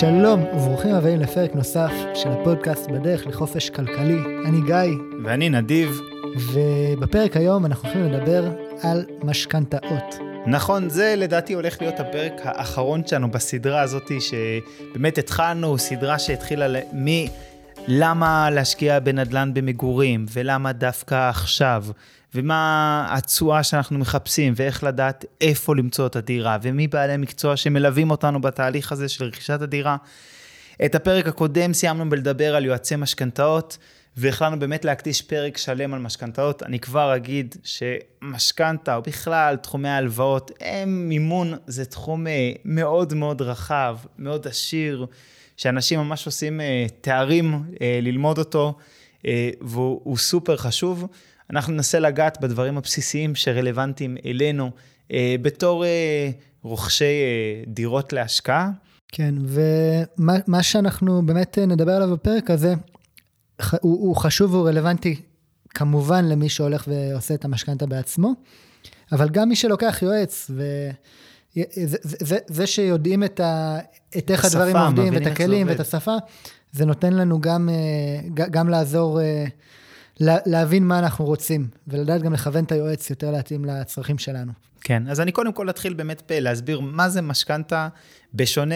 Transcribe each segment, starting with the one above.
שלום וברוכים הבאים לפרק נוסף של הפודקאסט בדרך לחופש כלכלי. אני גיא. ואני נדיב. ובפרק היום אנחנו הולכים לדבר על משכנתאות. נכון, זה לדעתי הולך להיות הפרק האחרון שלנו בסדרה הזאת, שבאמת התחלנו, סדרה שהתחילה מ... למה להשקיע בנדל"ן במגורים, ולמה דווקא עכשיו, ומה התשואה שאנחנו מחפשים, ואיך לדעת איפה למצוא את הדירה, ומי בעלי מקצוע שמלווים אותנו בתהליך הזה של רכישת הדירה. את הפרק הקודם סיימנו בלדבר על יועצי משכנתאות, והחלטנו באמת להקדיש פרק שלם על משכנתאות. אני כבר אגיד שמשכנתה, או בכלל תחומי ההלוואות, הם מימון, זה תחום אה, מאוד מאוד רחב, מאוד עשיר, שאנשים ממש עושים אה, תארים אה, ללמוד אותו, והוא סופר חשוב. אנחנו ננסה לגעת בדברים הבסיסיים שרלוונטיים אלינו בתור רוכשי דירות להשקעה. כן, ומה שאנחנו באמת נדבר עליו בפרק הזה, הוא, הוא חשוב והוא רלוונטי כמובן למי שהולך ועושה את המשכנתה בעצמו, אבל גם מי שלוקח יועץ, וזה זה, זה שיודעים את, ה, את איך הדברים עובדים, ואת הכלים ואת השפה, זה נותן לנו גם, אה, גם לעזור, אה, להבין מה אנחנו רוצים, ולדעת גם לכוון את היועץ יותר להתאים לצרכים שלנו. כן, אז אני קודם כל אתחיל באמת להסביר מה זה משכנתה בשונה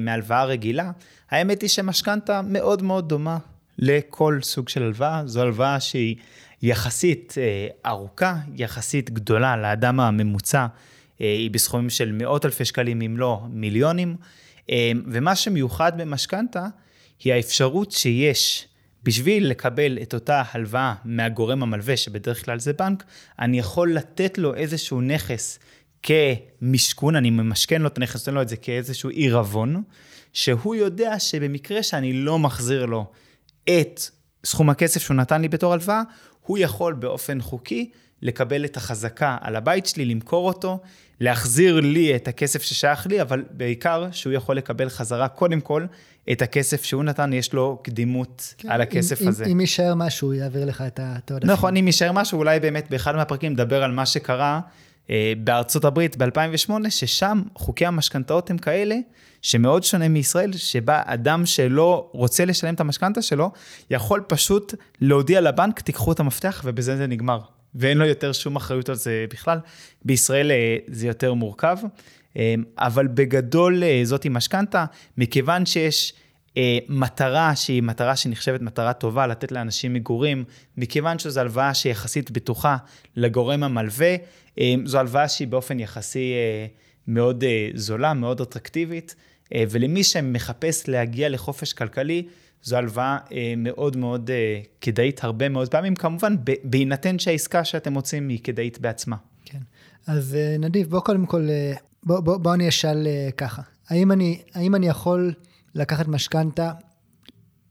מהלוואה רגילה. האמת היא שמשכנתה מאוד מאוד דומה לכל סוג של הלוואה. זו הלוואה שהיא יחסית אה, ארוכה, יחסית גדולה לאדם הממוצע, אה, היא בסכומים של מאות אלפי שקלים, אם לא מיליונים. אה, ומה שמיוחד במשכנתה, היא האפשרות שיש בשביל לקבל את אותה הלוואה מהגורם המלווה, שבדרך כלל זה בנק, אני יכול לתת לו איזשהו נכס כמשכון, אני ממשכן לו את הנכס, נותן לו את זה כאיזשהו עירבון, שהוא יודע שבמקרה שאני לא מחזיר לו את סכום הכסף שהוא נתן לי בתור הלוואה, הוא יכול באופן חוקי לקבל את החזקה על הבית שלי, למכור אותו, להחזיר לי את הכסף ששייך לי, אבל בעיקר שהוא יכול לקבל חזרה, קודם כל, את הכסף שהוא נתן, יש לו קדימות כן, על הכסף אם, הזה. אם יישאר משהו, הוא יעביר לך את העודפים. נכון, אם יישאר משהו, אולי באמת באחד מהפרקים נדבר על מה שקרה אה, בארצות הברית ב-2008, ששם חוקי המשכנתאות הם כאלה, שמאוד שונה מישראל, שבה אדם שלא רוצה לשלם את המשכנתה שלו, יכול פשוט להודיע לבנק, תיקחו את המפתח, ובזה זה נגמר. ואין לו יותר שום אחריות על זה בכלל. בישראל אה, זה יותר מורכב, אה, אבל בגדול זאתי משכנתה, מכיוון שיש... מטרה שהיא מטרה שנחשבת מטרה טובה, לתת לאנשים מגורים, מכיוון שזו הלוואה שהיא יחסית בטוחה לגורם המלווה, זו הלוואה שהיא באופן יחסי מאוד זולה, מאוד אטרקטיבית, אה, ולמי שמחפש להגיע לחופש כלכלי, זו הלוואה אה, מאוד מאוד אה, כדאית הרבה מאוד פעמים, כמובן בהינתן שהעסקה שאתם רוצים היא כדאית בעצמה. כן, אז נדיב, בוא קודם כל, בוא, בוא, בוא אני אשאל ככה, האם אני, האם אני יכול לקחת משכנתה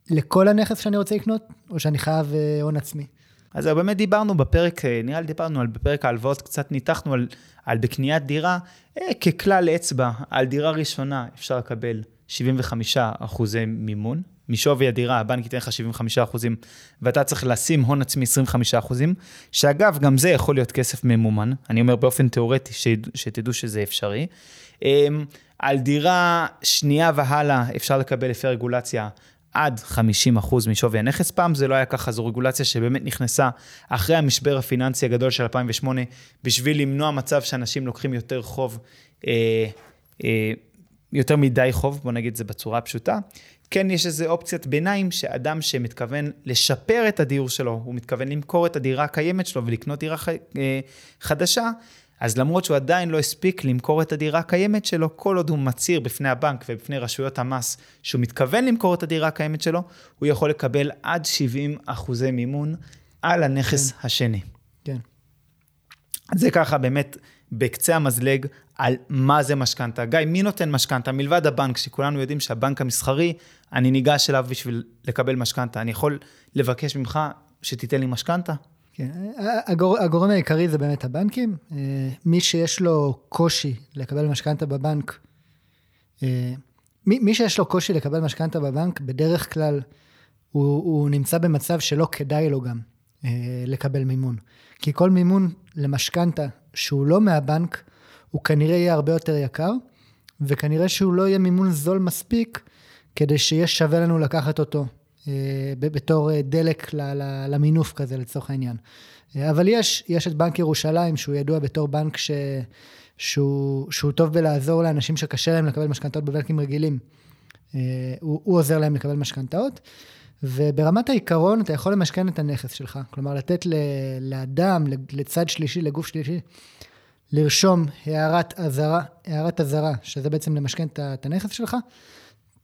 לכל הנכס שאני רוצה לקנות, או שאני חייב הון עצמי? אז באמת דיברנו בפרק, נראה לי דיברנו על בפרק ההלוואות, קצת ניתחנו על, על בקניית דירה, אה, ככלל אצבע, על דירה ראשונה אפשר לקבל 75 אחוזי מימון. משווי הדירה, הבנק ייתן לך 75 אחוזים, ואתה צריך לשים הון עצמי 25 אחוזים, שאגב, גם זה יכול להיות כסף ממומן. אני אומר באופן תיאורטי, שתדעו שזה אפשרי. אמ, על דירה שנייה והלאה אפשר לקבל לפי רגולציה עד 50% משווי הנכס. פעם זה לא היה ככה, זו רגולציה שבאמת נכנסה אחרי המשבר הפיננסי הגדול של 2008, בשביל למנוע מצב שאנשים לוקחים יותר חוב, אה, אה, יותר מדי חוב, בוא נגיד את זה בצורה פשוטה. כן, יש איזה אופציית ביניים, שאדם שמתכוון לשפר את הדיור שלו, הוא מתכוון למכור את הדירה הקיימת שלו ולקנות דירה ח... אה, חדשה, אז למרות שהוא עדיין לא הספיק למכור את הדירה הקיימת שלו, כל עוד הוא מצהיר בפני הבנק ובפני רשויות המס שהוא מתכוון למכור את הדירה הקיימת שלו, הוא יכול לקבל עד 70 אחוזי מימון על הנכס כן. השני. כן. זה ככה באמת בקצה המזלג על מה זה משכנתה. גיא, מי נותן משכנתה? מלבד הבנק, שכולנו יודעים שהבנק המסחרי, אני ניגש אליו בשביל לקבל משכנתה. אני יכול לבקש ממך שתיתן לי משכנתה? כן, הגור, הגורם העיקרי זה באמת הבנקים. אה, מי שיש לו קושי לקבל משכנתה בבנק, אה, מי, מי שיש לו קושי לקבל משכנתה בבנק, בדרך כלל הוא, הוא נמצא במצב שלא כדאי לו גם אה, לקבל מימון. כי כל מימון למשכנתה שהוא לא מהבנק, הוא כנראה יהיה הרבה יותר יקר, וכנראה שהוא לא יהיה מימון זול מספיק כדי שיהיה שווה לנו לקחת אותו אה, בתור אה, דלק למינוף כזה לצורך העניין. אה, אבל יש, יש את בנק ירושלים, שהוא ידוע בתור בנק ש, שהוא, שהוא טוב בלעזור לאנשים שקשה להם לקבל משכנתאות בבנקים רגילים. הוא, הוא עוזר להם לקבל משכנתאות, וברמת העיקרון אתה יכול למשכן את הנכס שלך. כלומר, לתת ל, לאדם, לצד שלישי, לגוף שלישי, לרשום הערת אזהרה, הערת אזהרה, שזה בעצם למשכן את הנכס שלך,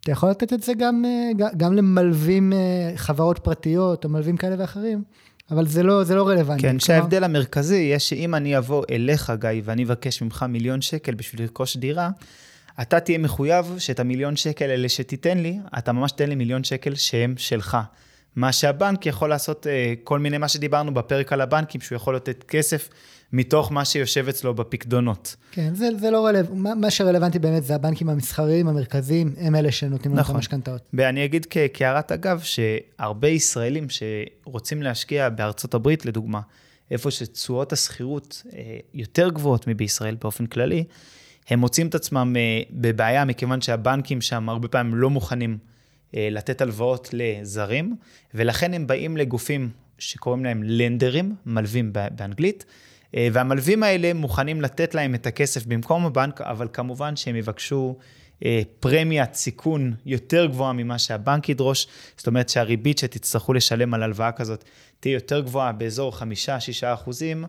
אתה יכול לתת את זה גם, אה, גם למלווים אה, חברות פרטיות או מלווים כאלה ואחרים, אבל זה לא, זה לא רלוונטי. כן, שההבדל המרכזי יהיה שאם אני אבוא אליך, גיא, ואני אבקש ממך מיליון שקל בשביל לרכוש דירה, אתה תהיה מחויב שאת המיליון שקל האלה שתיתן לי, אתה ממש תן לי מיליון שקל שהם שלך. מה שהבנק יכול לעשות, אה, כל מיני, מה שדיברנו בפרק על הבנקים, שהוא יכול לתת כסף מתוך מה שיושב אצלו בפקדונות. כן, זה, זה לא רלוונטי, מה, מה שרלוונטי באמת זה הבנקים המסחריים, המרכזיים, הם אלה שנותנים לנו נכון. את המשכנתאות. ואני אגיד כהערת אגב, שהרבה ישראלים שרוצים להשקיע בארצות הברית, לדוגמה, איפה שתשואות השכירות אה, יותר גבוהות מבישראל באופן כללי, הם מוצאים את עצמם אה, בבעיה, מכיוון שהבנקים שם הרבה פעמים לא מוכנים לתת הלוואות לזרים, ולכן הם באים לגופים שקוראים להם לנדרים, מלווים באנגלית, אה, והמלווים האלה מוכנים לתת להם את הכסף במקום הבנק, אבל כמובן שהם יבקשו אה, פרמיית סיכון יותר גבוהה ממה שהבנק ידרוש, זאת אומרת שהריבית שתצטרכו לשלם על הלוואה כזאת תהיה יותר גבוהה באזור 5-6 אחוזים,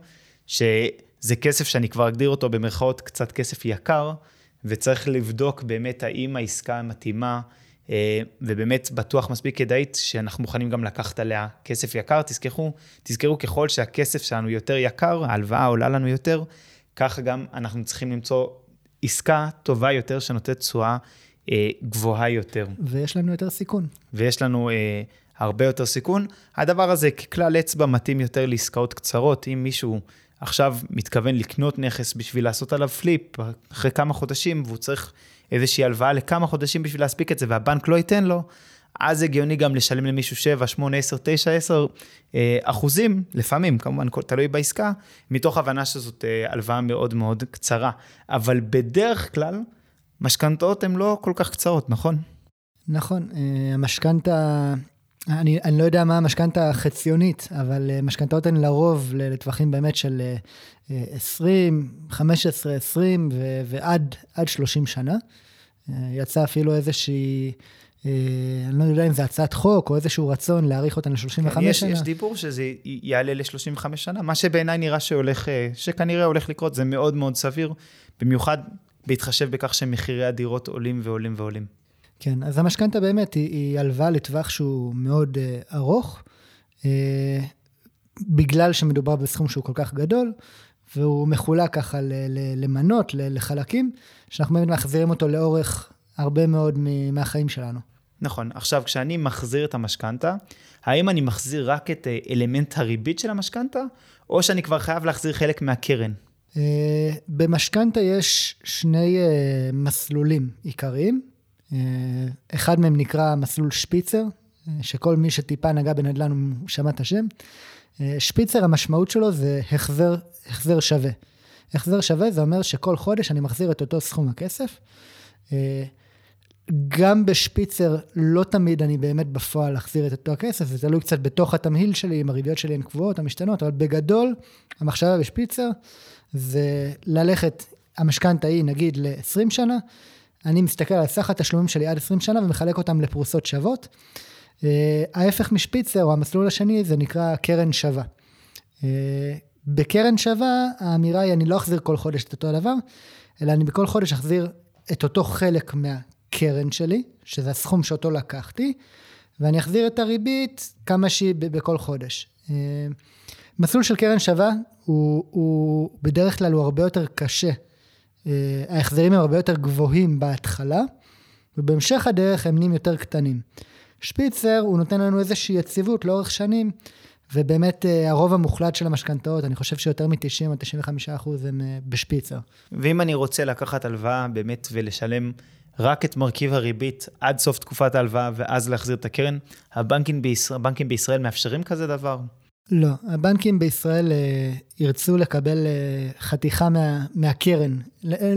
שזה כסף שאני כבר אגדיר אותו במרכאות קצת כסף יקר, וצריך לבדוק באמת האם העסקה מתאימה. אה, ובאמת בטוח מספיק כדאית שאנחנו מוכנים גם לקחת עליה כסף יקר. תזכרו, תזכרו ככל שהכסף שלנו יותר יקר, ההלוואה עולה לנו יותר, ככה גם אנחנו צריכים למצוא עסקה טובה יותר שנותנת תשואה אה, גבוהה יותר. ויש לנו יותר סיכון. ויש לנו אה, הרבה יותר סיכון. הדבר הזה ככלל אצבע מתאים יותר לעסקאות קצרות. אם מישהו עכשיו מתכוון לקנות נכס בשביל לעשות עליו פליפ אחרי כמה חודשים, והוא צריך איזושהי הלוואה לכמה חודשים בשביל להספיק את זה, והבנק לא ייתן לו, אז הגיוני גם לשלם למישהו 7, 8, 10, 9, 10 אחוזים, לפעמים, כמובן, תלוי בעסקה, מתוך הבנה שזאת אה, הלוואה מאוד מאוד קצרה. אבל בדרך כלל, משכנתאות הן לא כל כך קצרות, נכון? נכון, אה, המשכנתה, אני, אני לא יודע מה המשכנתה החציונית, אבל אה, משכנתאות הן לרוב לטווחים באמת של 20, 15, 20 ו- ועד 30 שנה. אה, יצא אפילו איזושהי, אה, אני לא יודע אם זה הצעת חוק או איזשהו רצון להאריך אותן ל-35 כן, יש, שנה. יש דיבור שזה יעלה ל-35 שנה, מה שבעיניי נראה שהולך, אה, שכנראה הולך לקרות, זה מאוד מאוד סביר, במיוחד בהתחשב בכך שמחירי הדירות עולים ועולים ועולים. כן, אז המשכנתה באמת היא, היא הלוואה לטווח שהוא מאוד uh, ארוך, uh, בגלל שמדובר בסכום שהוא כל כך גדול, והוא מחולק ככה למנות, לחלקים, שאנחנו באמת מחזירים אותו לאורך הרבה מאוד מהחיים שלנו. נכון. עכשיו, כשאני מחזיר את המשכנתה, האם אני מחזיר רק את אה, אלמנט הריבית של המשכנתה, או שאני כבר חייב להחזיר חלק מהקרן? אה, במשכנתה יש שני אה, מסלולים עיקריים. אחד מהם נקרא מסלול שפיצר, שכל מי שטיפה נגע בנדל"ן שמע את השם. שפיצר, המשמעות שלו זה החזר החזר שווה. החזר שווה זה אומר שכל חודש אני מחזיר את אותו סכום הכסף. אה, גם בשפיצר לא תמיד אני באמת בפועל אחזיר את אותו הכסף, זה תלוי קצת בתוך התמהיל שלי, אם הריביות שלי הן קבועות או משתנות, אבל בגדול, המחשבה בשפיצר זה ללכת, המשכנתה היא נגיד ל-20 שנה, אני מסתכל על סך התשלומים שלי עד 20 שנה ומחלק אותם לפרוסות שוות. אה, ההפך משפיצר, או המסלול השני, זה נקרא קרן שווה. אה, בקרן שווה, האמירה היא, אני לא אחזיר כל חודש את אותו הדבר, אלא אני בכל חודש אחזיר את אותו חלק מהקרן שלי, שזה הסכום שאותו לקחתי, ואני אחזיר את הריבית כמה שהיא בכל חודש. אה, מסלול של קרן שווה הוא, הוא בדרך כלל הוא הרבה יותר קשה. אה, ההחזרים הם הרבה יותר גבוהים בהתחלה, ובהמשך הדרך הם נהיים יותר קטנים. שפיצר הוא נותן לנו איזושהי יציבות לאורך שנים, ובאמת אה, הרוב המוחלט של המשכנתאות, אני חושב שיותר מ-90 או 95 אחוז הם אה, בשפיצר. ואם אני רוצה לקחת הלוואה באמת ולשלם רק את מרכיב הריבית עד סוף תקופת ההלוואה ואז להחזיר את הקרן, הבנקים בישראל, הבנקים בישראל מאפשרים כזה דבר? לא, הבנקים בישראל אה, ירצו לקבל אה, חתיכה מה, מהקרן.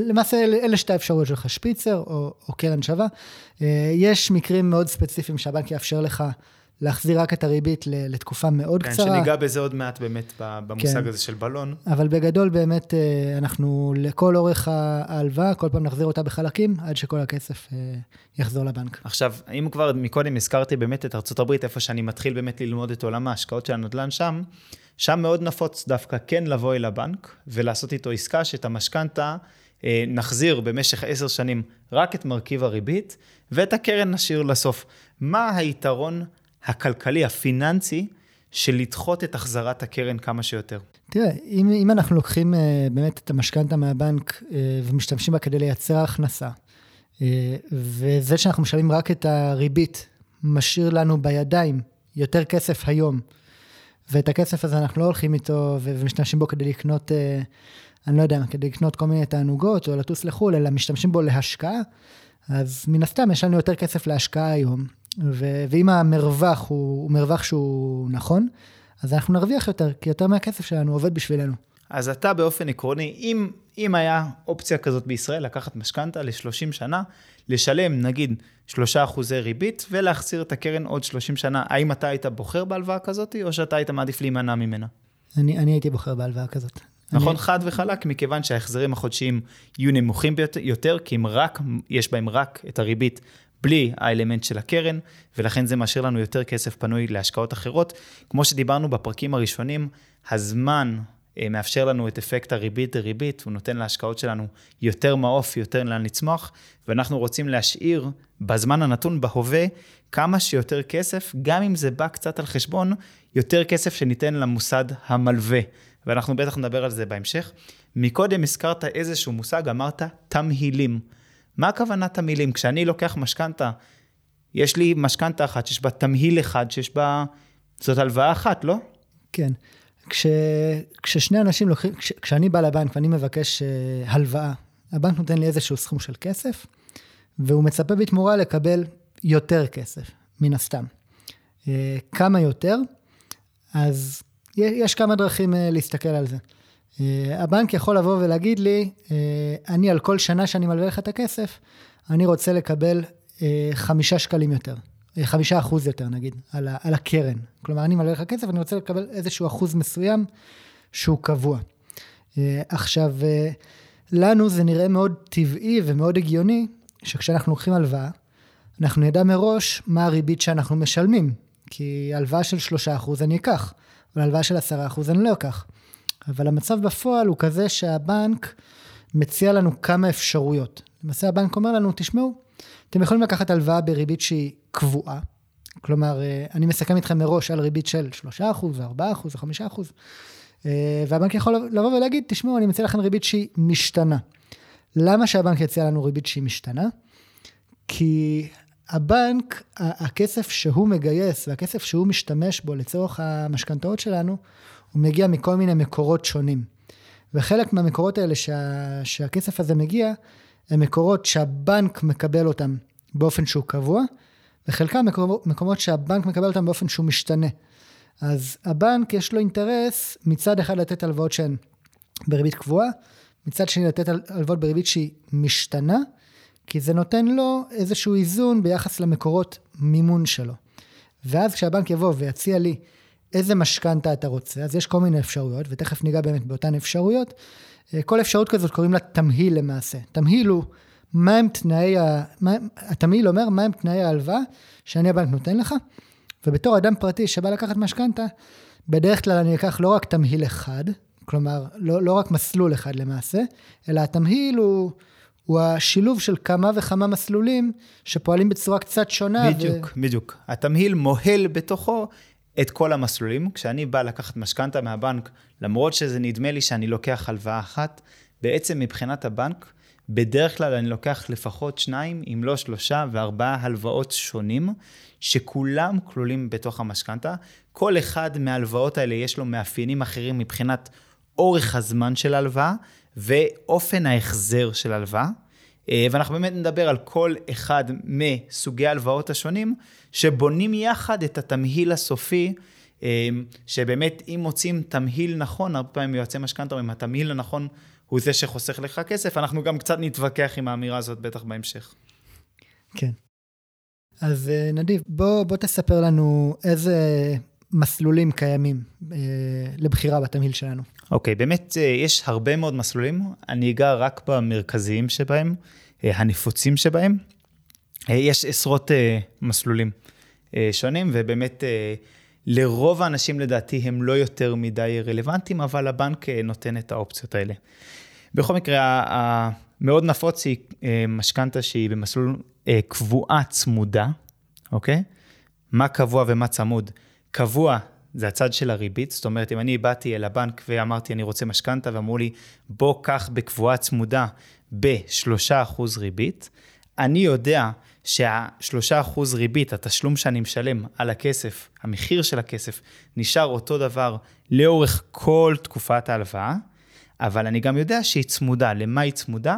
למעשה אלה שתי האפשרויות שלך, שפיצר או, או קרן שווה. אה, יש מקרים מאוד ספציפיים שהבנק יאפשר לך להחזיר רק את הריבית לתקופה מאוד כן, קצרה. כן, שניגע בזה עוד מעט באמת במושג כן. הזה של בלון. אבל בגדול באמת אה, אנחנו לכל אורך ההלוואה, כל פעם נחזיר אותה בחלקים, עד שכל הכסף אה, יחזור לבנק. עכשיו, אם כבר מקודם הזכרתי באמת את ארה"ב, איפה שאני מתחיל באמת ללמוד את עולם ההשקעות של הנדל"ן שם, שם מאוד נפוץ דווקא כן לבוא אל הבנק ולעשות איתו עסקה שאת המשכנתה אה, נחזיר במשך עשר שנים רק את מרכיב הריבית, ואת הקרן נשאיר לסוף. מה היתרון הכלכלי, הפיננסי, של לדחות את החזרת הקרן כמה שיותר. תראה, אם, אם אנחנו לוקחים uh, באמת את המשכנתה מהבנק uh, ומשתמשים בה כדי לייצר הכנסה, uh, וזה שאנחנו משלמים רק את הריבית, משאיר לנו בידיים יותר כסף היום, ואת הכסף הזה אנחנו לא הולכים איתו ומשתמשים בו כדי לקנות, uh, אני לא יודע, כדי לקנות כל מיני תענוגות או לטוס לחו"ל, אלא משתמשים בו להשקעה, אז מן הסתם יש לנו יותר כסף להשקעה היום, ו- ואם המרווח הוא, הוא מרווח שהוא נכון, אז אנחנו נרוויח יותר, כי יותר מהכסף שלנו עובד בשבילנו. אז אתה באופן עקרוני, אם, אם היה אופציה כזאת בישראל, לקחת משכנתה ל-30 שנה, לשלם נגיד 3 אחוזי ריבית ולהחזיר את הקרן עוד 30 שנה, האם אתה היית בוחר בהלוואה כזאת, או שאתה היית מעדיף להימנע ממנה? אני, אני הייתי בוחר בהלוואה כזאת. נכון, אני... חד וחלק, מכיוון שההחזרים החודשיים יהיו נמוכים יותר, כי אם רק, יש בהם רק את הריבית בלי האלמנט של הקרן, ולכן זה משאיר לנו יותר כסף פנוי להשקעות אחרות. כמו שדיברנו בפרקים הראשונים, הזמן אה, מאפשר לנו את אפקט הריבית דריבית, הוא נותן להשקעות שלנו יותר מעוף, יותר לאן לצמוח, ואנחנו רוצים להשאיר בזמן הנתון, בהווה, כמה שיותר כסף, גם אם זה בא קצת על חשבון, יותר כסף שניתן למוסד המלווה. ואנחנו בטח נדבר על זה בהמשך. מקודם הזכרת איזשהו מושג, אמרת תמהילים. מה הכוונת המילים? כשאני לוקח משכנתה, יש לי משכנתה אחת שיש בה תמהיל אחד, שיש בה, זאת הלוואה אחת, לא? כן. כש, כששני אנשים לוקחים, כש, כשאני בא לבנק ואני מבקש uh, הלוואה, הבנק נותן לי איזשהו סכום של כסף, והוא מצפה בתמורה לקבל יותר כסף, מן הסתם. Uh, כמה יותר? אז יש כמה דרכים uh, להסתכל על זה. Uh, הבנק יכול לבוא ולהגיד לי, uh, אני על כל שנה שאני מלווה לך את הכסף, אני רוצה לקבל uh, חמישה שקלים יותר, חמישה אחוז יותר נגיד, על, ה, על הקרן. כלומר, אני מלווה לך כסף, אני רוצה לקבל איזשהו אחוז מסוים שהוא קבוע. עכשיו, לנו זה נראה מאוד טבעי ומאוד הגיוני, שכשאנחנו לוקחים הלוואה, אנחנו נדע מראש מה הריבית שאנחנו משלמים. כי הלוואה של שלושה אחוז אני אקח, אבל הלוואה של עשרה אחוז אני לא אקח. אבל המצב בפועל הוא כזה שהבנק מציע לנו כמה אפשרויות. למעשה הבנק אומר לנו, תשמעו, אתם יכולים לקחת הלוואה בריבית שהיא קבועה, כלומר, אה, אני מסכם איתכם מראש על ריבית של 3%, 4%, 5%, והבנק יכול לבוא ולהגיד, תשמעו, אני מציע לכם ריבית שהיא משתנה. למה שהבנק יציע לנו ריבית שהיא משתנה? כי הבנק, הכסף שהוא מגייס והכסף שהוא משתמש בו לצורך המשכנתאות שלנו, הוא מגיע מכל מיני מקורות שונים. וחלק מהמקורות האלה שה, שהכסף הזה מגיע, הם מקורות שהבנק מקבל אותם באופן שהוא קבוע, וחלקם מקומות, מקומות שהבנק מקבל אותם באופן שהוא משתנה. אז הבנק יש לו אינטרס מצד אחד לתת הלוואות שהן בריבית קבועה, מצד שני לתת הלוואות בריבית שהיא משתנה, כי זה נותן לו איזשהו איזון ביחס למקורות מימון שלו. ואז כשהבנק יבוא ויציע לי איזה משכנתה אתה רוצה, אז יש כל מיני אפשרויות, ותכף ניגע באמת באותן אפשרויות. אה, כל אפשרות כזאת קוראים לה תמהיל למעשה. תמהיל הוא מהם תנאי, ה... מה... התמהיל אומר מהם תנאי ההלוואה שאני הבנק נותן לך, ובתור אדם פרטי שבא לקחת משכנתה, בדרך כלל אני אקח לא רק תמהיל אחד, כלומר, לא, לא רק מסלול אחד למעשה, אלא התמהיל הוא, הוא השילוב של כמה וכמה מסלולים שפועלים בצורה קצת שונה. בדיוק, ו... בדיוק. התמהיל מוהל בתוכו את כל המסלולים. כשאני בא לקחת משכנתה מהבנק, למרות שזה נדמה לי שאני לוקח הלוואה אחת, בעצם מבחינת הבנק, בדרך כלל אני לוקח לפחות שניים, אם לא שלושה וארבעה הלוואות שונים, שכולם כלולים בתוך המשכנתה. כל אחד מההלוואות האלה יש לו מאפיינים אחרים מבחינת אורך הזמן של ההלוואה ואופן ההחזר של ההלוואה. אה, ואנחנו באמת נדבר על כל אחד מסוגי ההלוואות השונים, שבונים יחד את התמהיל הסופי שבאמת אם מוצאים תמהיל נכון, הרבה פעמים יועצי משכנתה אומרים, התמהיל הנכון הוא זה שחוסך לך כסף, אנחנו גם קצת נתווכח עם האמירה הזאת בטח בהמשך. כן. אז אה, נדיב, בוא, בוא תספר לנו איזה מסלולים קיימים אה, לבחירה בתמהיל שלנו. אוקיי, okay, באמת אה, יש הרבה מאוד מסלולים, אני אגע רק במרכזיים שבהם, אה, הנפוצים שבהם. אה, יש עשרות אה, מסלולים אה, שונים, ובאמת אה, לרוב האנשים לדעתי הם לא יותר מדי רלוונטיים, אבל הבנק אה, נותן את האופציות האלה. בכל מקרה, המאוד נפוץ היא אה, משכנתה שהיא במסלול אה, קבועה צמודה, אוקיי? מה קבוע ומה צמוד? קבוע זה הצד של הריבית, זאת אומרת, אם אני באתי אל הבנק ואמרתי, אני רוצה משכנתה, ואמרו לי, בוא קח בקבועה צמודה ב-3% ריבית, אני יודע שה-3% ריבית, התשלום שאני משלם על הכסף, המחיר של הכסף, נשאר אותו דבר לאורך כל תקופת ההלוואה, אבל אני גם יודע שהיא צמודה. למה היא צמודה?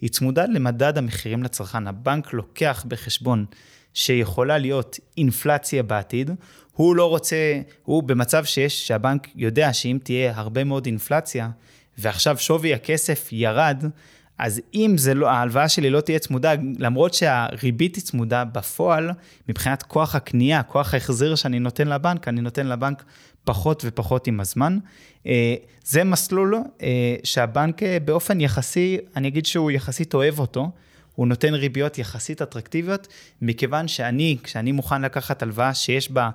היא צמודה למדד המחירים לצרכן. הבנק לוקח בחשבון שיכולה להיות אינפלציה בעתיד, הוא לא רוצה, הוא במצב שיש, שהבנק יודע שאם תהיה הרבה מאוד אינפלציה, ועכשיו שווי הכסף ירד, אז אם זה לא, ההלוואה שלי לא תהיה צמודה, למרות שהריבית היא צמודה בפועל, מבחינת כוח הקנייה, כוח ההחזר שאני נותן לבנק, אני נותן לבנק פחות ופחות עם הזמן. אה, זה מסלול אה, שהבנק אה, באופן יחסי, אני אגיד שהוא יחסית אוהב אותו, הוא נותן ריביות יחסית אטרקטיביות, מכיוון שאני, כשאני מוכן לקחת הלוואה שיש בה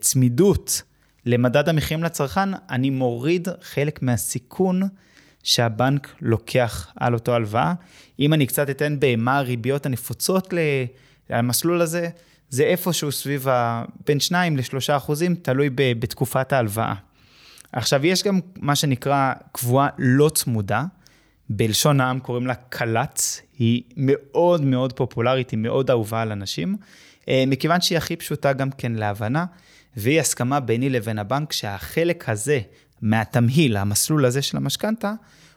צמידות למדד המחירים לצרכן, אני מוריד חלק מהסיכון שהבנק לוקח על אותו הלוואה. אם אני קצת אתן במה הריביות הנפוצות למסלול הזה, זה איפשהו סביב ה... בין 2 ל-3 אחוזים, תלוי ב, בתקופת ההלוואה. עכשיו, יש גם מה שנקרא קבועה לא צמודה, בלשון העם קוראים לה קל"צ, היא מאוד מאוד פופולרית, היא מאוד אהובה על אנשים, אה, מכיוון שהיא הכי פשוטה גם כן להבנה, והיא הסכמה ביני לבין הבנק שהחלק הזה מהתמהיל, המסלול הזה של המשכנתה,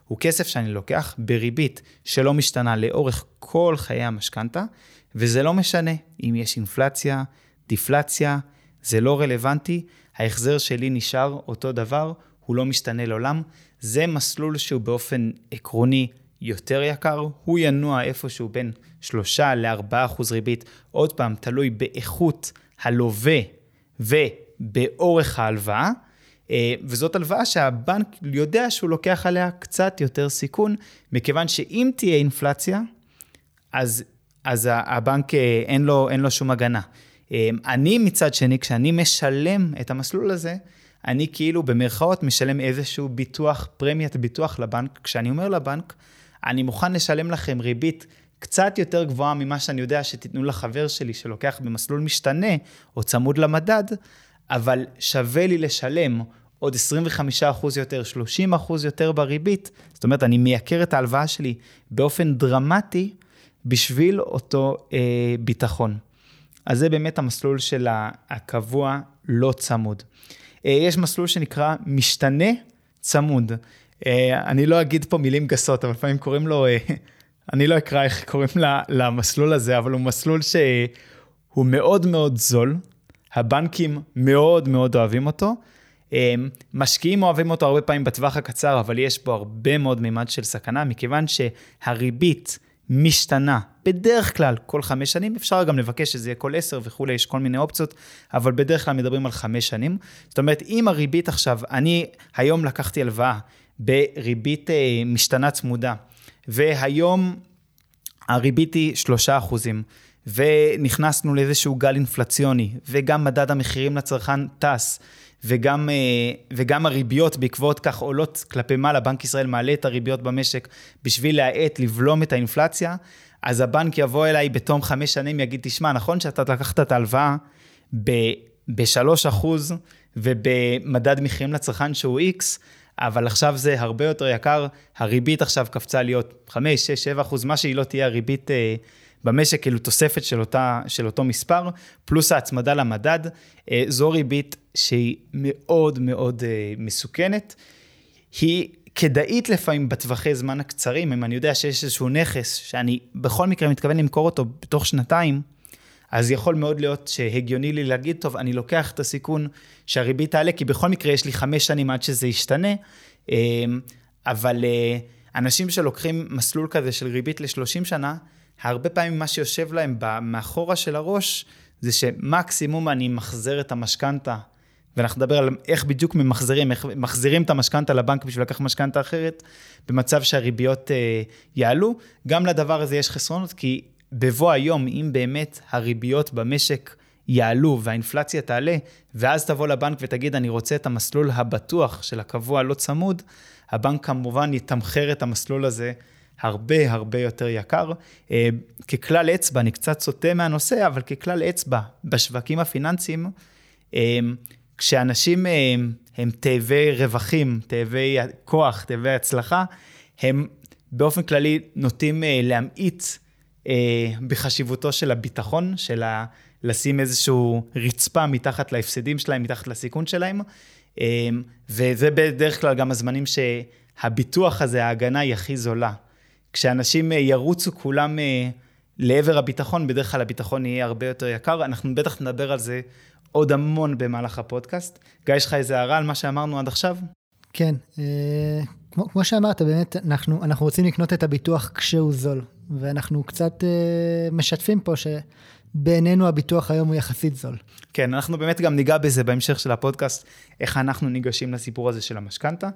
הוא כסף שאני לוקח בריבית שלא משתנה לאורך כל חיי המשכנתה, וזה לא משנה אם יש אינפלציה, דיפלציה, זה לא רלוונטי, ההחזר שלי נשאר אותו דבר, הוא לא משתנה לעולם. זה מסלול שהוא באופן עקרוני יותר יקר, הוא ינוע איפשהו בין 3 ל-4 אחוז ריבית, עוד פעם, תלוי באיכות הלווה ובאורך ההלוואה. אה, וזאת הלוואה שהבנק יודע שהוא לוקח עליה קצת יותר סיכון, מכיוון שאם תהיה אינפלציה, אז, אז הבנק אה, אין לו, אין לו שום הגנה. אה, אני מצד שני, כשאני משלם את המסלול הזה, אני כאילו במרכאות משלם איזשהו ביטוח, פרמיית ביטוח לבנק. כשאני אומר לבנק, אני מוכן לשלם לכם ריבית קצת יותר גבוהה ממה שאני יודע שתיתנו לחבר שלי שלוקח במסלול משתנה או צמוד למדד, אבל שווה לי לשלם עוד 25% יותר, 30% יותר בריבית, זאת אומרת, אני מייקר את ההלוואה שלי באופן דרמטי בשביל אותו אה, ביטחון. אז זה באמת המסלול של הקבוע לא צמוד. אה, יש מסלול שנקרא משתנה צמוד. אה, אני לא אגיד פה מילים גסות, אבל לפעמים קוראים לו, אה, אני לא אקרא איך קוראים למסלול הזה, אבל הוא מסלול שהוא מאוד מאוד זול, הבנקים מאוד מאוד אוהבים אותו. משקיעים אוהבים אותו הרבה פעמים בטווח הקצר, אבל יש בו הרבה מאוד מימד של סכנה, מכיוון שהריבית משתנה בדרך כלל כל חמש שנים, אפשר גם לבקש שזה יהיה כל עשר וכולי, יש כל מיני אופציות, אבל בדרך כלל מדברים על חמש שנים. זאת אומרת, אם הריבית עכשיו, אני היום לקחתי הלוואה בריבית אה, משתנה צמודה, והיום הריבית היא שלושה אחוזים. ונכנסנו לאיזשהו גל אינפלציוני, וגם מדד המחירים לצרכן טס, וגם, אה, וגם הריביות בעקבות כך עולות כלפי מעלה, בנק ישראל מעלה את הריביות במשק בשביל להאט, לבלום את האינפלציה, אז הבנק יבוא אליי בתום חמש שנים, יגיד, תשמע, נכון שאתה לקחת את ההלוואה ב-3% ובמדד מחירים לצרכן שהוא X, אבל עכשיו זה הרבה יותר יקר, הריבית עכשיו קפצה להיות 5, 6, 7 אחוז, מה שהיא לא תהיה הריבית אה, במשק, כאילו תוספת של, אותה, של אותו מספר, פלוס ההצמדה למדד, אה, זו ריבית שהיא מאוד מאוד אה, מסוכנת. היא כדאית לפעמים בטווחי זמן הקצרים, אם אני יודע שיש איזשהו נכס שאני בכל מקרה מתכוון למכור אותו בתוך שנתיים, אז יכול מאוד להיות שהגיוני לי להגיד, טוב, אני לוקח את הסיכון שהריבית תעלה, כי בכל מקרה יש לי חמש שנים עד שזה ישתנה, אמ, אבל אה, אנשים שלוקחים מסלול כזה של ריבית ל-30 שנה, הרבה פעמים מה שיושב להם מאחורה של הראש, זה שמקסימום אני מחזר את המשכנתה, ואנחנו נדבר על איך בדיוק ממחזרים, איך מחזירים את המשכנתה לבנק בשביל לקחת משכנתה אחרת, במצב שהריביות אה, יעלו. גם לדבר הזה יש חסרונות, כי בבוא היום, אם באמת הריביות במשק יעלו והאינפלציה תעלה, ואז תבוא לבנק ותגיד, אני רוצה את המסלול הבטוח של הקבוע לא צמוד, הבנק כמובן יתמחר את המסלול הזה הרבה הרבה יותר יקר. אה, ככלל אצבע, אני קצת סוטה מהנושא, אבל ככלל אצבע, בשווקים הפיננסיים, אה, כשאנשים אה, הם תאבי רווחים, תאבי כוח, תאבי הצלחה, הם באופן כללי נוטים להמעיט בחשיבותו של הביטחון, של ה... לשים איזשהו רצפה מתחת להפסדים שלהם, מתחת לסיכון שלהם, וזה בדרך כלל גם הזמנים שהביטוח הזה, ההגנה היא הכי זולה. כשאנשים אה, ירוצו כולם אה, לעבר הביטחון, בדרך כלל הביטחון יהיה הרבה יותר יקר. אנחנו בטח נדבר על זה עוד המון במהלך הפודקאסט. גיא, יש לך איזה הערה על מה שאמרנו עד עכשיו? כן, אה, כמו, כמו שאמרת, באמת, אנחנו, אנחנו רוצים לקנות את הביטוח כשהוא זול, ואנחנו קצת אה, משתפים פה ש... בעינינו הביטוח היום הוא יחסית זול. כן, אנחנו באמת גם ניגע בזה בהמשך של הפודקאסט, איך אנחנו ניגשים לסיפור הזה של המשכנתה.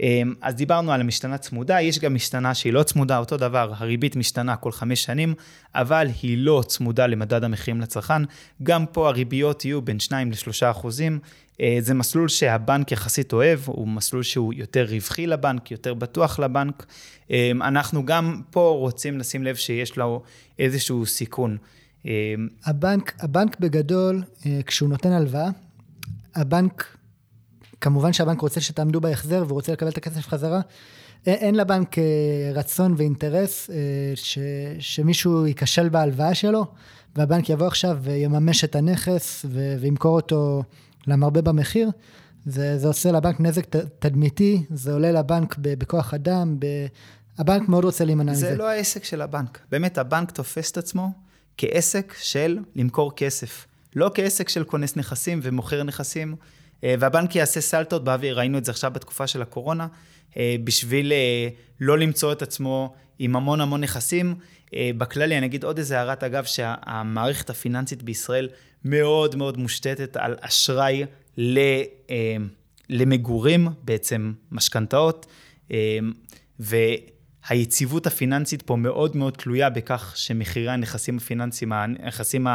אמ, אז דיברנו על המשתנה צמודה, יש גם משתנה שהיא לא צמודה, אותו דבר, הריבית משתנה כל חמש שנים, אבל היא לא צמודה למדד המחירים לצרכן. גם פה הריביות יהיו בין 2 ל-3 אחוזים. אה, זה מסלול שהבנק יחסית אוהב, הוא מסלול שהוא יותר רווחי לבנק, יותר בטוח לבנק. אמ, אנחנו גם פה רוצים לשים לב שיש לו איזשהו סיכון. אמ, הבנק, הבנק בגדול, אה, כשהוא נותן הלוואה, הבנק, כמובן שהבנק רוצה שתעמדו בהחזר והוא רוצה לקבל את הכסף חזרה. אין לבנק אה, רצון ואינטרס אה, ש, שמישהו ייכשל בהלוואה שלו, והבנק יבוא עכשיו ויממש את הנכס ו, וימכור אותו למרבה במחיר. זה, זה עושה לבנק נזק תדמיתי, זה עולה לבנק בכוח אדם, ב... הבנק מאוד רוצה להימנע מזה. זה לא העסק של הבנק. באמת, הבנק תופס את עצמו כעסק של למכור כסף. לא כעסק של כונס נכסים ומוכר נכסים. אה, והבנק יעשה סלטות באוויר, ראינו את זה עכשיו בתקופה של הקורונה, אה, בשביל אה, לא למצוא את עצמו עם המון המון נכסים. בכללי, אני אגיד עוד איזה הערת אגב, שהמערכת הפיננסית בישראל מאוד מאוד מושתתת על אשראי למגורים, בעצם משכנתאות, ו... היציבות הפיננסית פה מאוד מאוד תלויה בכך שמחירי הנכסים הפיננסיים, הנכסים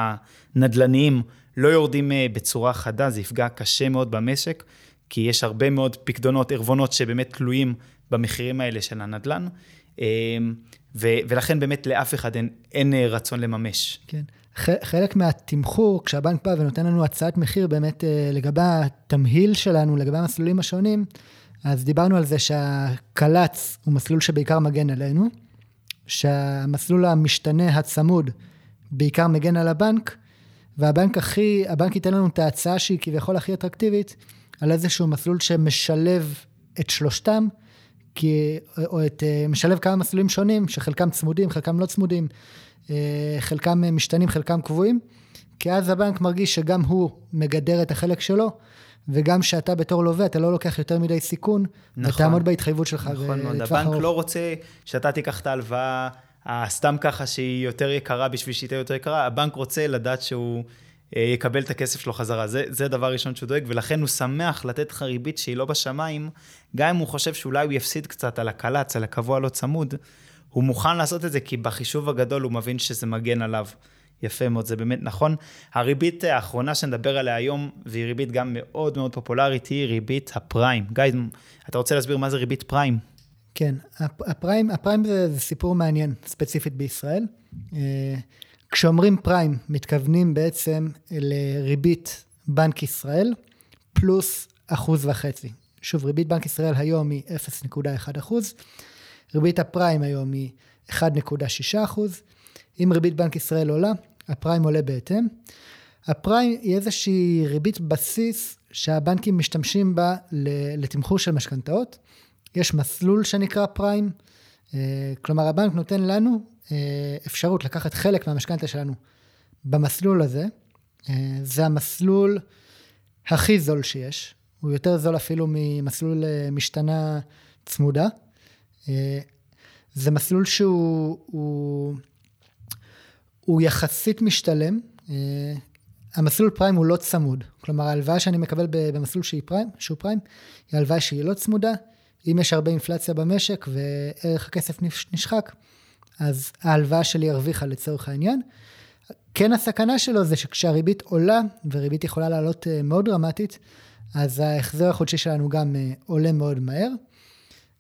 הנדל"ניים, לא יורדים אה, בצורה חדה, זה יפגע קשה מאוד במשק, כי יש הרבה מאוד פקדונות, ערבונות שבאמת תלויים במחירים האלה של הנדל"ן, אה, ו- ולכן באמת לאף אחד אין, אין אה, רצון לממש. כן. חלק מהתמחור, כשהבנק בא ונותן לנו הצעת מחיר באמת לגבי התמהיל שלנו, לגבי המסלולים השונים, אז דיברנו על זה שהקל"צ הוא מסלול שבעיקר מגן עלינו, שהמסלול המשתנה הצמוד בעיקר מגן על הבנק, והבנק הכי, הבנק ייתן לנו את ההצעה שהיא כביכול הכי אטרקטיבית, על איזשהו מסלול שמשלב את שלושתם, כי, או את, משלב כמה מסלולים שונים, שחלקם צמודים, חלקם לא צמודים, חלקם משתנים, חלקם קבועים, כי אז הבנק מרגיש שגם הוא מגדר את החלק שלו, וגם שאתה בתור לווה, אתה לא לוקח יותר מדי סיכון, נכון, ותעמוד בהתחייבות שלך נכון מאוד, הבנק ארוך. לא רוצה שאתה תיקח את ההלוואה סתם ככה שהיא יותר יקרה בשביל שהיא תהיה יותר יקרה, הבנק רוצה לדעת שהוא אה, יקבל את הכסף שלו חזרה. זה, זה דבר ראשון שהוא דואג, ולכן הוא שמח לתת לך ריבית שהיא לא בשמיים, גם אם הוא חושב שאולי הוא יפסיד קצת על הקל"צ, על הקבוע לא צמוד, הוא מוכן לעשות את זה, כי בחישוב הגדול הוא מבין שזה מגן עליו. יפה מאוד, זה באמת נכון. הריבית האחרונה שנדבר עליה היום, והיא ריבית גם מאוד מאוד פופולרית, היא ריבית הפריים. גיא, אתה רוצה להסביר מה זה ריבית פריים? כן, הפריים, הפריים זה, זה סיפור מעניין, ספציפית בישראל. אה, כשאומרים פריים, מתכוונים בעצם לריבית בנק ישראל, פלוס אחוז וחצי. שוב, ריבית בנק ישראל היום היא 0.1 אחוז, ריבית הפריים היום היא 1.6 אחוז. אם ריבית בנק ישראל עולה, הפריים עולה בהתאם. הפריים היא איזושהי ריבית בסיס שהבנקים משתמשים בה לתמחור של משכנתאות. יש מסלול שנקרא פריים, אה, כלומר הבנק נותן לנו אה, אפשרות לקחת חלק מהמשכנתה שלנו במסלול הזה. זה המסלול הכי זול שיש. הוא יותר זול אפילו ממסלול משתנה צמודה. זה מסלול שהוא הוא, יחסית משתלם. המסלול פריים הוא לא צמוד. כלומר, ההלוואה שאני מקבל במסלול שהיא פריים, שהוא פריים, היא הלוואה שהיא לא צמודה. אם יש הרבה אינפלציה במשק וערך הכסף נשחק, אז ההלוואה שלי הרוויחה לצורך העניין. כן הסכנה שלו זה שכשהריבית עולה, וריבית יכולה לעלות אה, מאוד דרמטית, אז ההחזר החודשי שלנו גם אה, עולה מאוד מהר.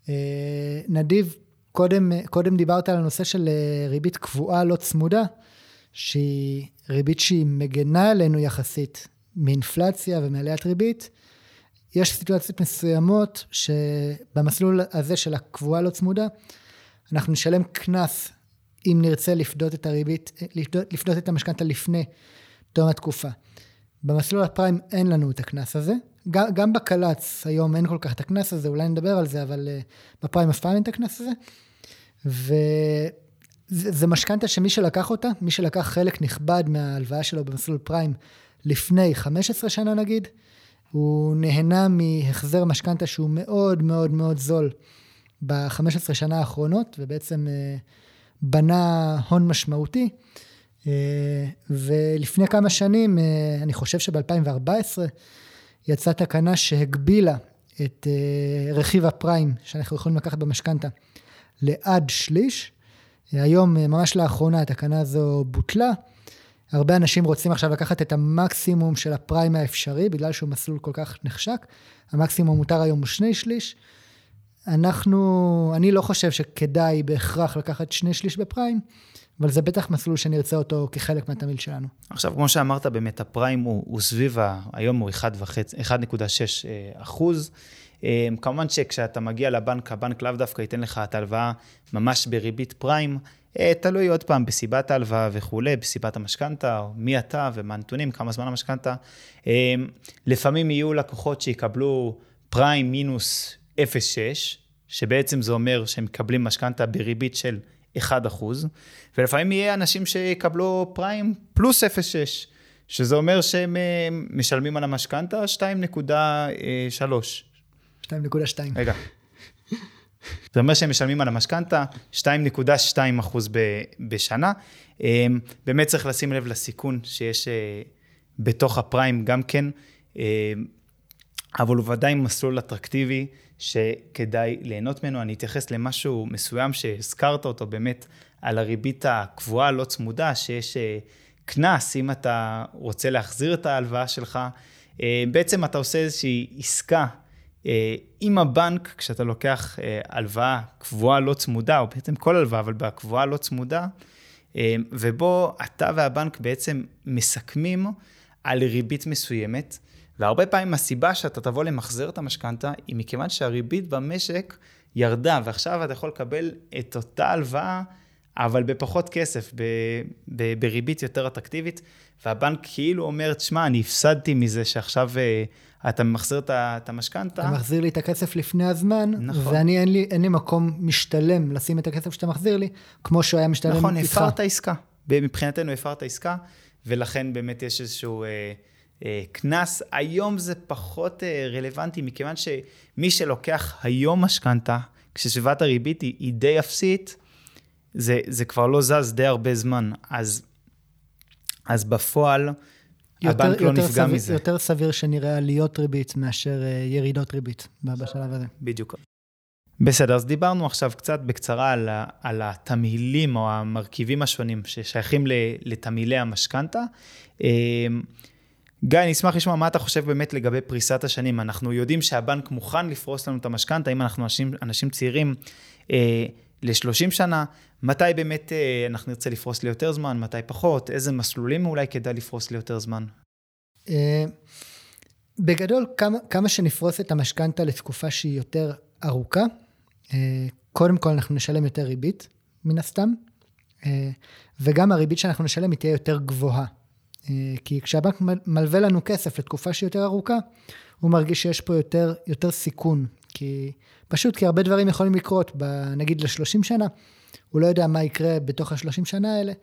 אה, נדיב, קודם, קודם דיברת על הנושא של ריבית קבועה לא צמודה, שהיא ריבית שהיא מגנה עלינו יחסית מאינפלציה ומעליית ריבית. יש סיטואציות מסוימות שבמסלול הזה של הקבועה לא צמודה, אנחנו נשלם קנס אם נרצה לפדות את הריבית, לפדות, לפדות את המשכנתה לפני תום התקופה. במסלול הפריים אין לנו את הקנס הזה. גם, גם בקל"צ היום אין כל כך את הקנס הזה, אולי נדבר על זה, אבל uh, בפריים אף פעם אין את הקנס הזה. וזה משכנתה שמי שלקח אותה, מי שלקח חלק נכבד מההלוואה שלו במסלול פריים לפני 15 שנה נגיד, הוא נהנה מהחזר משכנתה שהוא מאוד מאוד מאוד זול ב-15 שנה האחרונות, ובעצם uh, בנה הון משמעותי. אה, ולפני כמה שנים, אה, אני חושב שב-2014, יצאה תקנה שהגבילה את אה, רכיב הפריים שאנחנו יכולים לקחת במשכנתה לעד שליש. היום, ממש לאחרונה, התקנה הזו בוטלה. הרבה אנשים רוצים עכשיו לקחת את המקסימום של הפריים האפשרי, בגלל שהוא מסלול כל כך נחשק. המקסימום מותר היום הוא שני שליש. אנחנו, אני לא חושב שכדאי בהכרח לקחת שני שליש בפריים, אבל זה בטח מסלול שנרצה אותו כחלק מהתמיל שלנו. עכשיו, כמו שאמרת, באמת הפריים הוא, הוא סביב, ה, היום הוא 1.6 אה, אחוז. אה, כמובן שכשאתה מגיע לבנק, הבנק לאו דווקא ייתן לך את ההלוואה ממש בריבית פריים. אה, תלוי עוד פעם בסיבת ההלוואה וכולי, בסיבת המשכנתה, מי אתה ומה הנתונים, כמה זמן המשכנתה. לפעמים יהיו לקוחות שיקבלו פריים מינוס 0.6, שבעצם זה אומר שהם מקבלים משכנתה בריבית של 1%, ולפעמים יהיה אנשים שיקבלו פריים פלוס 0.6, שזה אומר שהם אה, משלמים על המשכנתה 2.3. 2.2. רגע. זה אומר שהם משלמים על המשכנתה 2.2 אחוז בשנה. אה, באמת צריך לשים לב לסיכון שיש אה, בתוך הפריים גם כן, אבל הוא ודאי מסלול אטרקטיבי שכדאי ליהנות ממנו. אני אתייחס למשהו מסוים שהזכרת אותו באמת על הריבית הקבועה הלא צמודה, שיש אה, קנס אם אתה רוצה להחזיר את ההלוואה שלך. אה, בעצם אתה עושה איזושהי עסקה אה, עם הבנק, כשאתה לוקח הלוואה קבועה לא צמודה, או בעצם כל הלוואה, אבל בקבועה לא צמודה, ובו אתה והבנק בעצם מסכמים על ריבית מסוימת. והרבה פעמים הסיבה שאתה תבוא למחזר את המשכנתה, היא מכיוון שהריבית במשק ירדה, ועכשיו אתה יכול לקבל את אותה הלוואה, אבל בפחות כסף, ב, ב, בריבית יותר אטרקטיבית, והבנק כאילו אומר, תשמע, אני הפסדתי מזה שעכשיו uh, אתה ממחזר את המשכנתה. אתה מחזיר לי את הכסף לפני הזמן, נכון. ואני, אין לי, אין לי מקום משתלם לשים את הכסף שאתה מחזיר לי, כמו שהוא היה משתלם נכון, איתך. נכון, הפרת עסקה. מבחינתנו הפרת עסקה, ולכן באמת יש איזשהו... Uh, אה, קנס, היום זה פחות אה, רלוונטי, מכיוון שמי שלוקח היום משכנתה, כשסביבת הריבית היא, היא די אפסית, זה, זה כבר לא זז די הרבה זמן. אז, אז בפועל, יותר, הבנק לא נפגע סביר, מזה. יותר סביר שנראה עליות ריבית מאשר אה, ירידות ריבית בשלב הזה. בדיוק. בסדר, אז דיברנו עכשיו קצת בקצרה על, על התמהילים או המרכיבים השונים ששייכים לתמהילי המשכנתה. גיא, אני אשמח לשמוע מה אתה חושב באמת לגבי פריסת השנים. אנחנו יודעים שהבנק מוכן לפרוס לנו את המשכנתה, אם אנחנו אנשים, אנשים צעירים, אה, ל-30 שנה, מתי באמת אה, אנחנו נרצה לפרוס ליותר זמן, מתי פחות, איזה מסלולים אולי כדאי לפרוס ליותר זמן? אה, בגדול, כמה, כמה שנפרוס את המשכנתה לתקופה שהיא יותר ארוכה, אה, קודם כל אנחנו נשלם יותר ריבית, מן הסתם, וגם הריבית שאנחנו נשלם היא תהיה יותר גבוהה. כי כשהבנק מלווה לנו כסף לתקופה שהיא יותר ארוכה, הוא מרגיש שיש פה יותר, יותר סיכון. כי פשוט כי הרבה דברים יכולים לקרות, ב, נגיד ל-30 שנה, הוא לא יודע מה יקרה בתוך ה-30 שנה האלה,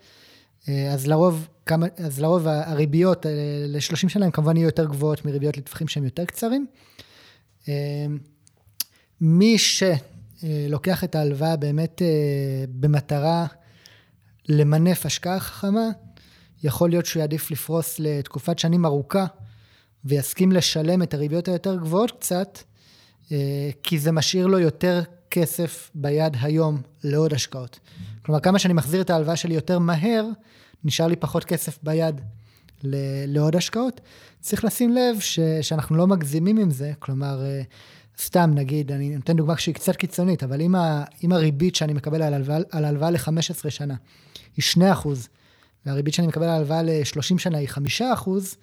אז לרוב, כמה, אז לרוב הריביות ל-30 שנה הן כמובן יהיו יותר גבוהות מריביות לטווחים שהם יותר קצרים. מי שלוקח את ההלוואה באמת במטרה למנף השקעה חכמה, יכול להיות שהוא יעדיף לפרוס לתקופת שנים ארוכה, ויסכים לשלם את הריביות היותר גבוהות קצת, אה, כי זה משאיר לו יותר כסף ביד היום לעוד השקעות. כלומר, כמה שאני מחזיר את ההלוואה שלי יותר מהר, נשאר לי פחות כסף ביד לעוד השקעות. צריך לשים לב ש, שאנחנו לא מגזימים עם זה, כלומר, אה, סתם נגיד, אני נותן דוגמה שהיא קצת קיצונית, אבל אם, אם הריבית שאני מקבל על הלוואה, על הלוואה ל-15 שנה היא 2 אחוז, והריבית שאני מקבל על הלוואה ל-30 שנה היא 5 אחוז,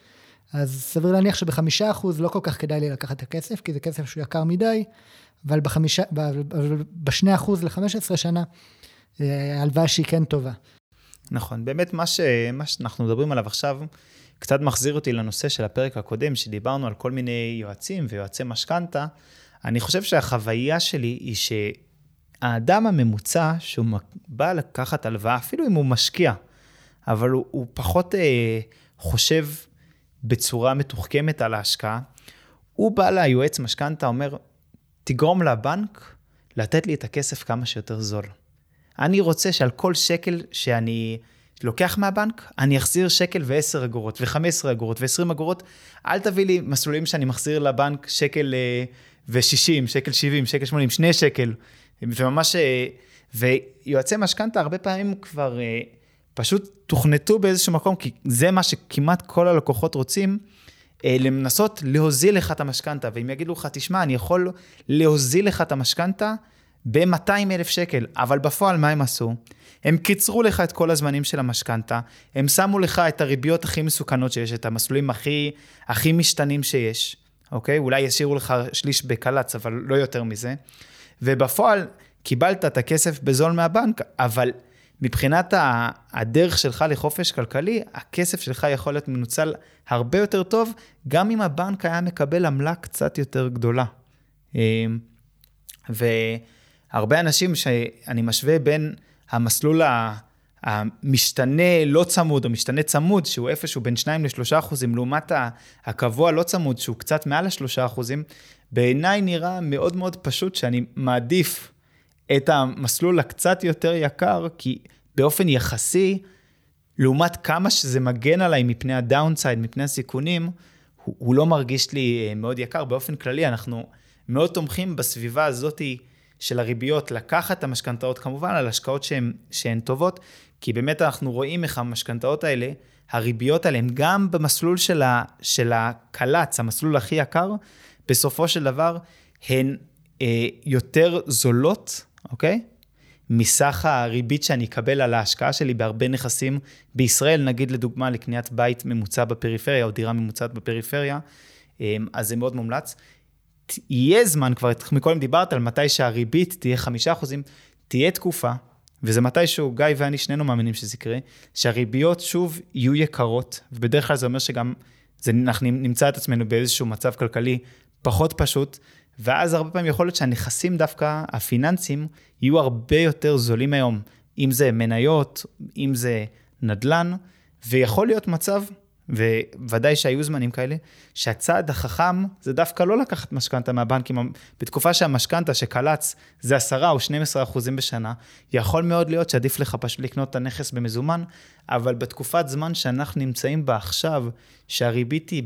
אז סביר להניח שבחמישה אחוז לא כל כך כדאי לי לקחת את הכסף, כי זה כסף שהוא יקר מדי, אבל בחמישה, בשני אחוז ל-15 שנה, אה, הלוואה שהיא כן טובה. נכון, באמת מה, ש, מה שאנחנו מדברים עליו עכשיו, קצת מחזיר אותי לנושא של הפרק הקודם, שדיברנו על כל מיני יועצים ויועצי משכנתה. אני חושב שהחוויה שלי היא שהאדם הממוצע, שהוא בא לקחת הלוואה, אפילו אם הוא משקיע, אבל הוא, הוא פחות אה, חושב בצורה מתוחכמת על ההשקעה, הוא בא ליועץ משכנתה, אומר, תגרום לבנק לתת לי את הכסף כמה שיותר זול. אני רוצה שעל כל שקל שאני לוקח מהבנק, אני אחזיר שקל ו-10 אגורות, ו-15 אגורות, ו-20 אגורות. אל תביא לי מסלולים שאני מחזיר לבנק שקל אה, ו-60, שקל 70, שקל 80, 2 שקל. וממש... אה, ויועצי משכנתה הרבה פעמים כבר אה, פשוט תוכנתו באיזשהו מקום, כי זה מה שכמעט כל הלקוחות רוצים, אה, לנסות להוזיל לך את המשכנתה. ואם יגידו לך, תשמע, אני יכול להוזיל לך את המשכנתה ב-200 אלף שקל, אבל בפועל מה הם עשו? הם קיצרו לך את כל הזמנים של המשכנתה, הם שמו לך את הריביות הכי מסוכנות שיש, את המסלולים הכי, הכי משתנים שיש, אוקיי? אולי ישאירו לך שליש בקל"צ, אבל לא יותר מזה. ובפועל קיבלת את הכסף בזול מהבנק, אבל מבחינת הדרך שלך לחופש כלכלי, הכסף שלך יכול להיות מנוצל הרבה יותר טוב, גם אם הבנק היה מקבל עמלה קצת יותר גדולה. אמ, והרבה אנשים שאני משווה בין המסלול המשתנה לא צמוד או משתנה צמוד, שהוא איפשהו בין 2 ל-3 אחוזים, לעומת הקבוע לא צמוד, שהוא קצת מעל ה-3 אחוזים, בעיניי נראה מאוד מאוד פשוט שאני מעדיף את המסלול הקצת יותר יקר, כי באופן יחסי, לעומת כמה שזה מגן עליי מפני הדאונסייד, מפני הסיכונים, הוא, הוא לא מרגיש לי אה, מאוד יקר. באופן כללי, אנחנו מאוד תומכים בסביבה הזאת של הריביות, לקחת את המשכנתאות כמובן על השקעות שהן, שהן טובות, כי באמת אנחנו רואים איך המשכנתאות האלה, הריביות עליהן, גם במסלול של הקל"צ, המסלול הכי יקר, בסופו של דבר הן אה, יותר זולות אוקיי? מסך הריבית שאני אקבל על ההשקעה שלי בהרבה נכסים בישראל, נגיד לדוגמה לקניית בית ממוצע בפריפריה או דירה ממוצעת בפריפריה, אמ, אז זה מאוד מומלץ. יהיה זמן, כבר מקודם דיברת על מתי שהריבית תהיה חמישה אחוזים, תהיה תקופה, וזה מתישהו, גיא ואני שנינו מאמינים שזה יקרה, שהריביות שוב יהיו יקרות, ובדרך כלל זה אומר שגם זה, אנחנו נמצא את עצמנו באיזשהו מצב כלכלי פחות פשוט, ואז הרבה פעמים יכול להיות שהנכסים דווקא, הפיננסיים, יהיו הרבה יותר זולים היום, אם זה מניות, אם זה נדל"ן, ויכול להיות מצב, וודאי שהיו זמנים כאלה, שהצעד החכם זה דווקא לא לקחת משכנתה מהבנקים. בתקופה שהמשכנתה שקלץ זה 10 או 12 אחוזים בשנה, יכול מאוד להיות שעדיף לך פשוט לקנות את הנכס במזומן, אבל בתקופת זמן שאנחנו נמצאים בה עכשיו, שהריבית היא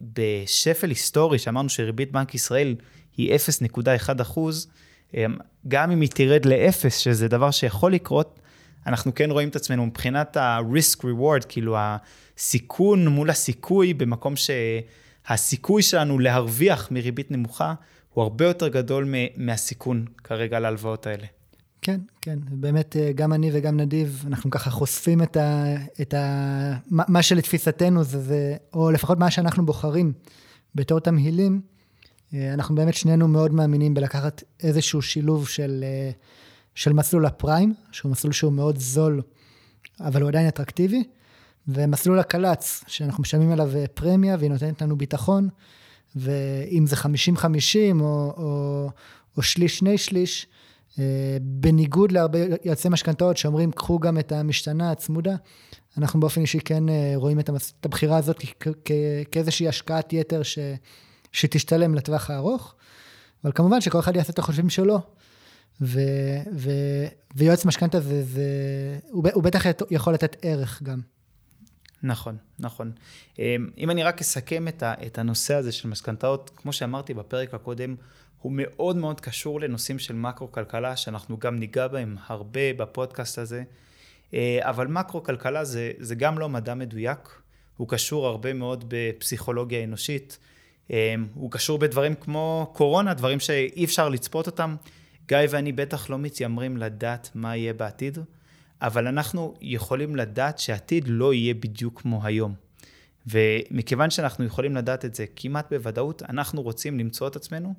בשפל היסטורי, שאמרנו שריבית בנק ישראל היא 0.1 אחוז, אמ, גם אם היא תרד לאפס, שזה דבר שיכול לקרות, אנחנו כן רואים את עצמנו מבחינת ה-risk reward, כאילו הסיכון מול הסיכוי, במקום שהסיכוי שלנו להרוויח מריבית נמוכה, הוא הרבה יותר גדול מהסיכון כרגע להלוואות האלה. כן, כן, באמת אה, גם אני וגם נדיב, אנחנו ככה חושפים את ה... את ה מה שלתפיסתנו זה, זה, או לפחות מה שאנחנו בוחרים בתור תמהילים, אנחנו באמת שנינו מאוד מאמינים בלקחת איזשהו שילוב של, אה, של מסלול הפריים, שהוא מסלול שהוא מאוד זול, אבל הוא עדיין אטרקטיבי, ומסלול הקל"צ, שאנחנו משלמים עליו אה, פרמיה והיא נותנת לנו ביטחון, ואם זה 50-50 או, או, או שליש, שני שליש, בניגוד להרבה יועצי משכנתאות שאומרים, קחו גם את המשתנה הצמודה, אנחנו באופן אישי כן רואים את הבחירה הזאת כאיזושהי השקעת יתר ש, שתשתלם לטווח הארוך, אבל כמובן שכל אחד יעשה את החושבים שלו. ו, ו, ויועץ משכנתה זה, זה, הוא, הוא בטח יכול לתת ערך גם. נכון, נכון. אמ, אם אני רק אסכם את, ה, את הנושא הזה של משכנתאות, כמו שאמרתי בפרק הקודם, הוא מאוד מאוד קשור לנושאים של מקרו-כלכלה, שאנחנו גם ניגע בהם הרבה בפודקאסט הזה. אה, אבל מקרו-כלכלה זה, זה גם לא מדע מדויק, הוא קשור הרבה מאוד בפסיכולוגיה אנושית, הוא קשור בדברים כמו קורונה, דברים שאי אפשר לצפות אותם. גיא ואני בטח לא מתיימרים לדעת מה יהיה בעתיד, אבל אנחנו יכולים לדעת שהעתיד לא יהיה בדיוק כמו היום. ומכיוון שאנחנו יכולים לדעת את זה כמעט בוודאות, אנחנו רוצים למצוא את עצמנו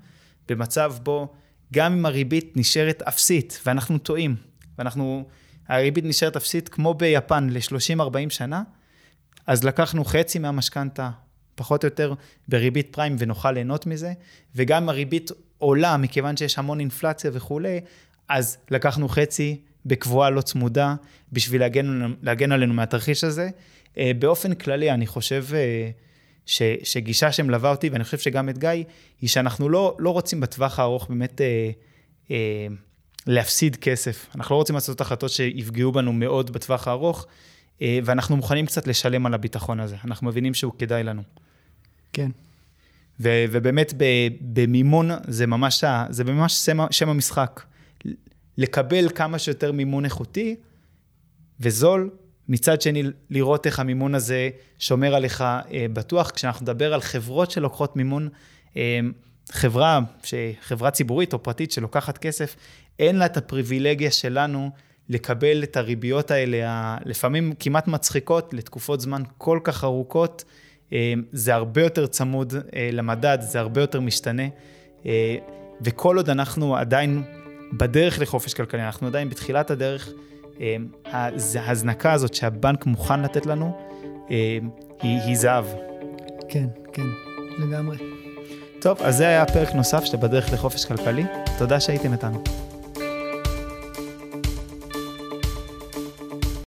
במצב בו גם אם הריבית נשארת אפסית, ואנחנו טועים, ואנחנו, הריבית נשארת אפסית כמו ביפן ל-30-40 שנה, אז לקחנו חצי מהמשכנתה, פחות או יותר בריבית פריים ונוכל ליהנות מזה, וגם הריבית עולה מכיוון שיש המון אינפלציה וכולי, אז לקחנו חצי בקבועה לא צמודה בשביל להגן, להגן עלינו מהתרחיש הזה. אה, באופן כללי, אני חושב אה, ש, שגישה שמלווה אותי, ואני חושב שגם את גיא, היא שאנחנו לא, לא רוצים בטווח הארוך באמת אה, להפסיד כסף. אנחנו לא רוצים לעשות החלטות שיפגעו בנו מאוד בטווח הארוך, ואנחנו מוכנים קצת לשלם על הביטחון הזה. אנחנו מבינים שהוא כדאי לנו. כן. ו, ובאמת במימון זה ממש, זה ממש שם, שם המשחק. לקבל כמה שיותר מימון איכותי וזול, מצד שני לראות איך המימון הזה שומר עליך אה, בטוח. כשאנחנו נדבר על חברות שלוקחות מימון, אה, חברה, חברה ציבורית או פרטית שלוקחת כסף, אין לה את הפריבילגיה שלנו לקבל את הריביות האלה, לפעמים כמעט מצחיקות, לתקופות זמן כל כך ארוכות. אה, זה הרבה יותר צמוד אה, למדד, זה הרבה יותר משתנה. אה, וכל עוד אנחנו עדיין בדרך לחופש כלכלי, אנחנו עדיין בתחילת הדרך, ההזנקה הזאת שהבנק מוכן לתת לנו, היא, היא זהב. כן, כן, לגמרי. טוב, אז זה היה פרק נוסף של בדרך לחופש כלכלי. תודה שהייתם איתנו.